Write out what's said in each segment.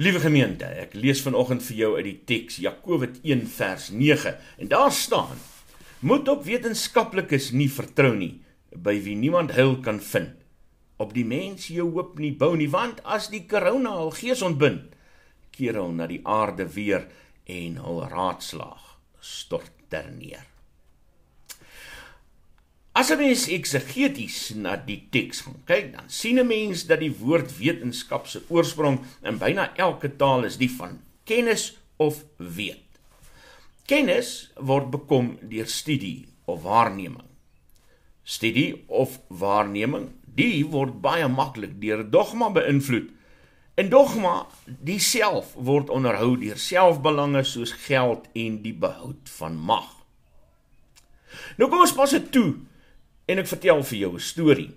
Liewe gemeente, ek lees vanoggend vir jou uit die teks Jakobus 1 vers 9 en daar staan: Moet op wetenskaplikes nie vertrou nie, by wie niemand heil kan vind. Op die mens jou hoop nie bou nie, want as die korona al gees ontbind, keer hul na die aarde weer en hul raadslaag stort ter neer. As 'n mens eksegeties na die teks gaan kyk, dan sien 'n mens dat die woord wetenskap se oorsprong in byna elke taal is die van kennis of weet. Kennis word bekom deur studie of waarneming. Studie of waarneming, die word baie maklik deur dogma beïnvloed. En dogma diself word onderhou deur selfbelange soos geld en die behoud van mag. Nou kom ons pas dit toe en ek vertel vir jou 'n storie.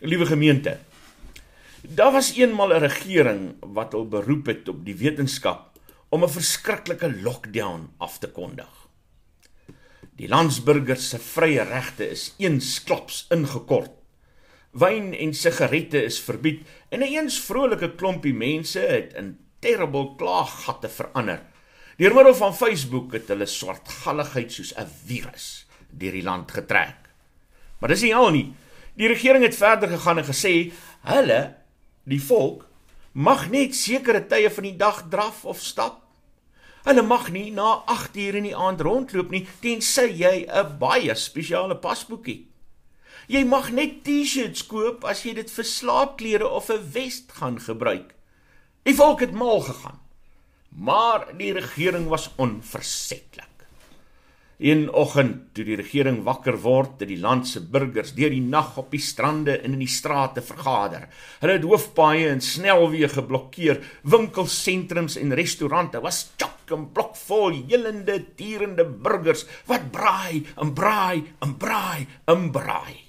Liewe gemeente, daar was eenmal 'n regering wat hul beroep het op die wetenskap om 'n verskriklike lockdown af te kondig. Die landsburgers se vrye regte is eensklaps ingekort. Wyn en sigarette is verbied en 'n eens vrolike klompie mense het in terrible klaaggatte verander. Deur middel van Facebook het hulle swartgalligheid soos 'n virus deur die land getrek. Maar dis nie al nie. Die regering het verder gegaan en gesê hulle die volk mag net sekere tye van die dag draf of stap. Hulle mag nie na 8 uur in die aand rondloop nie tensy jy 'n baie spesiale pasboek het. Jy mag net T-shirts koop as jy dit vir slaapklere of 'n vest gaan gebruik. Die volk het mal gegaan. Maar die regering was onversetlik. Een oggend toe die regering wakker word, het die land se burgers deur die nag op die strande en in die strate vergader. Hulle het hoofpaaie en snelweë geblokkeer, winkelsentrums en restaurante was chok en blokvol jelende, tierende burgers wat braai en braai en braai en braai.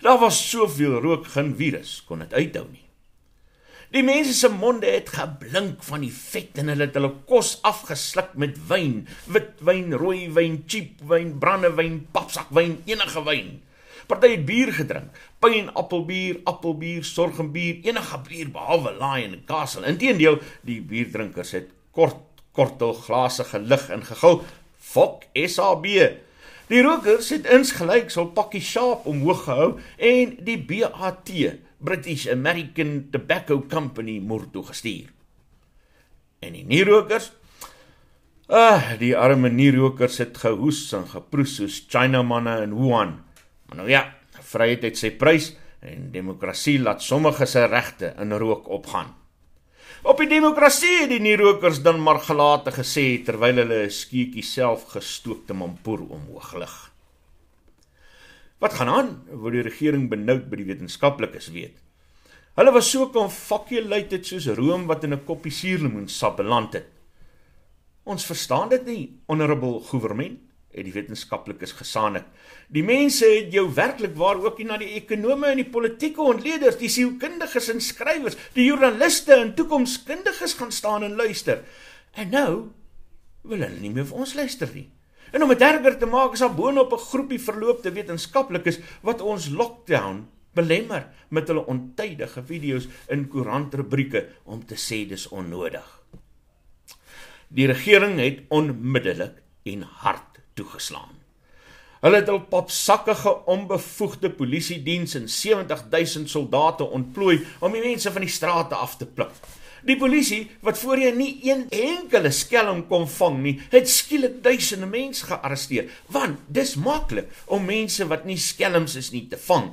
Daar was soveel rook, geen virus kon dit uithou nie. Die mense se monde het geblink van die vet en hulle het hulle kos afgesluk met wyn, witwyn, rooi wyn, cheap wyn, brandewyn, papsakwyn, enige wyn. Party het bier gedrink, pynappelbier, appelbier, sorgembier, enige bier behalwe Lion en Castle. Inteendeel, die bierdrinkers het kort kortel glase gelig en gegil. Fok SAB. Die rokers het insgelyk so 'n pakkie Sharp omhoog gehou en die BAT British American Tobacco Company moer toe gestuur. En die nierokers Ah, die arme nierokers het gehoes en geproes soos Chinamanne in Wuhan. Maar nou ja, vryheid het sy prys en demokrasie laat sommige se regte in rook opgaan. Op die demokrasie het die nierokers dan maar gelate gesê terwyl hulle 'n skeetjie self gestookte mampoer omhoog lig. Wat gaan aan? Wou die regering benoud by die wetenskaplikes weet. Hulle was so confaculated soos room wat in 'n koppie suurlemoensap beland het. Ons verstaan dit nie, honorable government, het die wetenskaplikes gesaanik. Die mense het jou werklik waar ook nie na die ekonome en die politieke ontleeders, die sielkundiges en skrywers, die joernaliste en toekomskundiges gaan staan en luister. En nou wil hulle nie meer vir ons luister nie. En om dit erger te maak, is daar boonop 'n groepie verloopte wetenskaplikes wat ons lockdown belemmer met hulle ontydige video's in koerantrubrieke om te sê dis onnodig. Die regering het onmiddellik en hard toegeslaan. Hulle het hul papsakkige onbevoegde polisie diens en 70000 soldate ontplooi om die mense van die strate af te pluk. Die polisie wat voorheen nie een enkele skelm kon vang nie, het skielik duisende mense gearresteer, want dis maklik om mense wat nie skelms is nie te vang.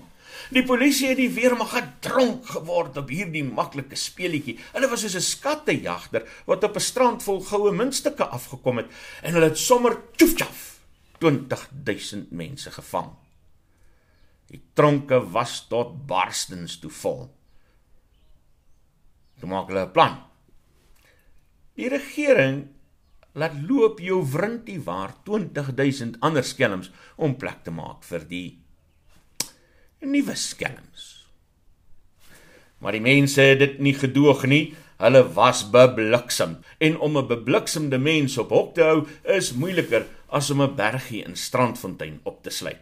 Die polisie het die weermag gedronk geword op hierdie maklike speelietjie. Hulle was soos 'n skattejagter wat op 'n strand vol goue muntstukke afgekom het en hulle het sommer tjoefjaf 20000 mense gevang. Die tronke was tot barstens toe vol. Toe maak hulle 'n plan. Die regering laat loop jou wrintie waar 20000 ander skelms om plek te maak vir die nuwe skelms. Maar die mense het dit nie gedoog nie. Hulle was bebliksem en om 'n bebliksemde mens op hok te hou is moeiliker as om 'n bergie in Strandfontein op te sluit.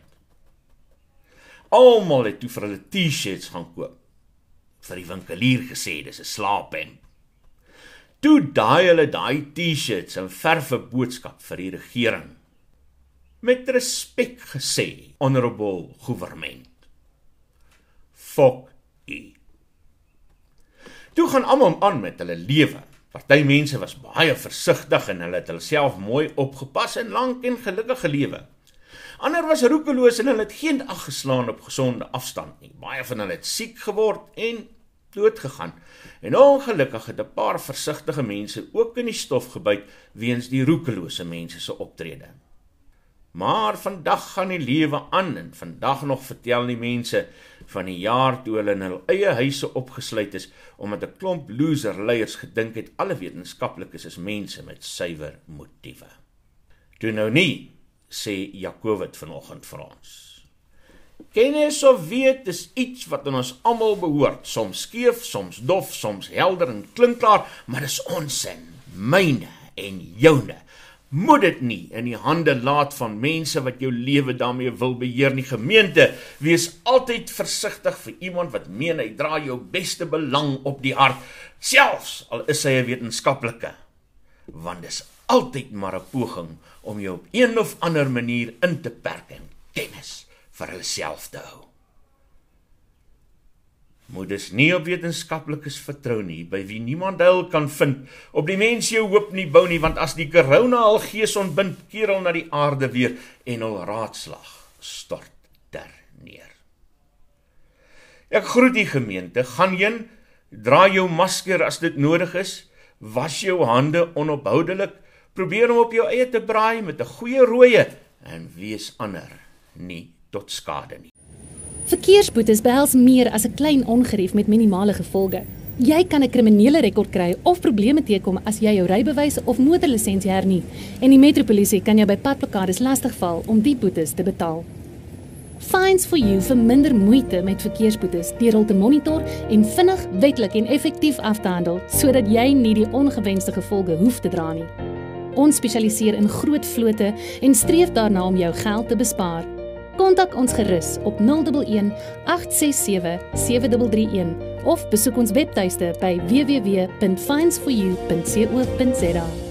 Almal het toe vir hulle T-shirts gaan koop vir die winkelier gesê dis 'n slaaphemp. Toe daai hulle daai T-shirts en verf 'n boodskap vir die regering. Met respek gesê, honorable government. Fok u. Toe gaan almal aan met hulle lewe. Party mense was baie versigtig en hulle het hulself mooi opgepas en lank en gelukkig gelewe. Ander was roekeloos en hulle het geen ag geslaan op gesonde afstand nie. Baie van hulle het siek geword en dood gegaan. En ongelukkig het 'n paar versigtige mense ook in die stof gebyt weens die roekelose mense se optrede. Maar vandag gaan die lewe aan en vandag nog vertel die mense van die jaar toe hulle in hul eie huise opgesluit is omdat 'n klomp loser leiers gedink het alle wetenskaplikes is mense met suiwer motiewe. Toe nou nie, sê Jakowit vanoggend vir ons. Kennis of weet is iets wat aan ons almal behoort, soms skeef, soms dof, soms helder en klinkklaar, maar dis ons in, myne en joune moet dit nie in die hande laat van mense wat jou lewe daarmee wil beheer nie. Gemeente wees altyd versigtig vir iemand wat meen hy dra jou beste belang op die hart selfs al is hy 'n wetenskaplike. Want dis altyd maar 'n poging om jou op een of ander manier in te perk en kennis vir hulself te hou dus nie op wetenskaplikes vertrou nie by wie niemand heil kan vind. Op die mens jou hoop nie bou nie want as die korona al gees ontbind keer hom na die aarde weer en hul raadslag stort ter neer. Ek groet die gemeente. Gaan heen dra jou masker as dit nodig is was jou hande onophoudelik probeer om op jou eie te braai met 'n goeie rooie en wees ander nie tot skade nie Verkeersboetes behels meer as 'n klein ongerief met minimale gevolge. Jy kan 'n kriminele rekord kry of probleme teekom as jy jou rybewys of motorlisensie hernie en die metropolisie kan jou by padplakkades lastigval om die boetes te betaal. Fines for you vir minder moeite met verkeersboetes deur hul te monitor en vinnig, wettelik en effektief af te handel sodat jy nie die ongewenste gevolge hoef te dra nie. Ons spesialiseer in groot vlote en streef daarna om jou geld te bespaar. Kontak ons gerus op 011 867 7331 of besoek ons webtuiste by www.finds4u.co.za.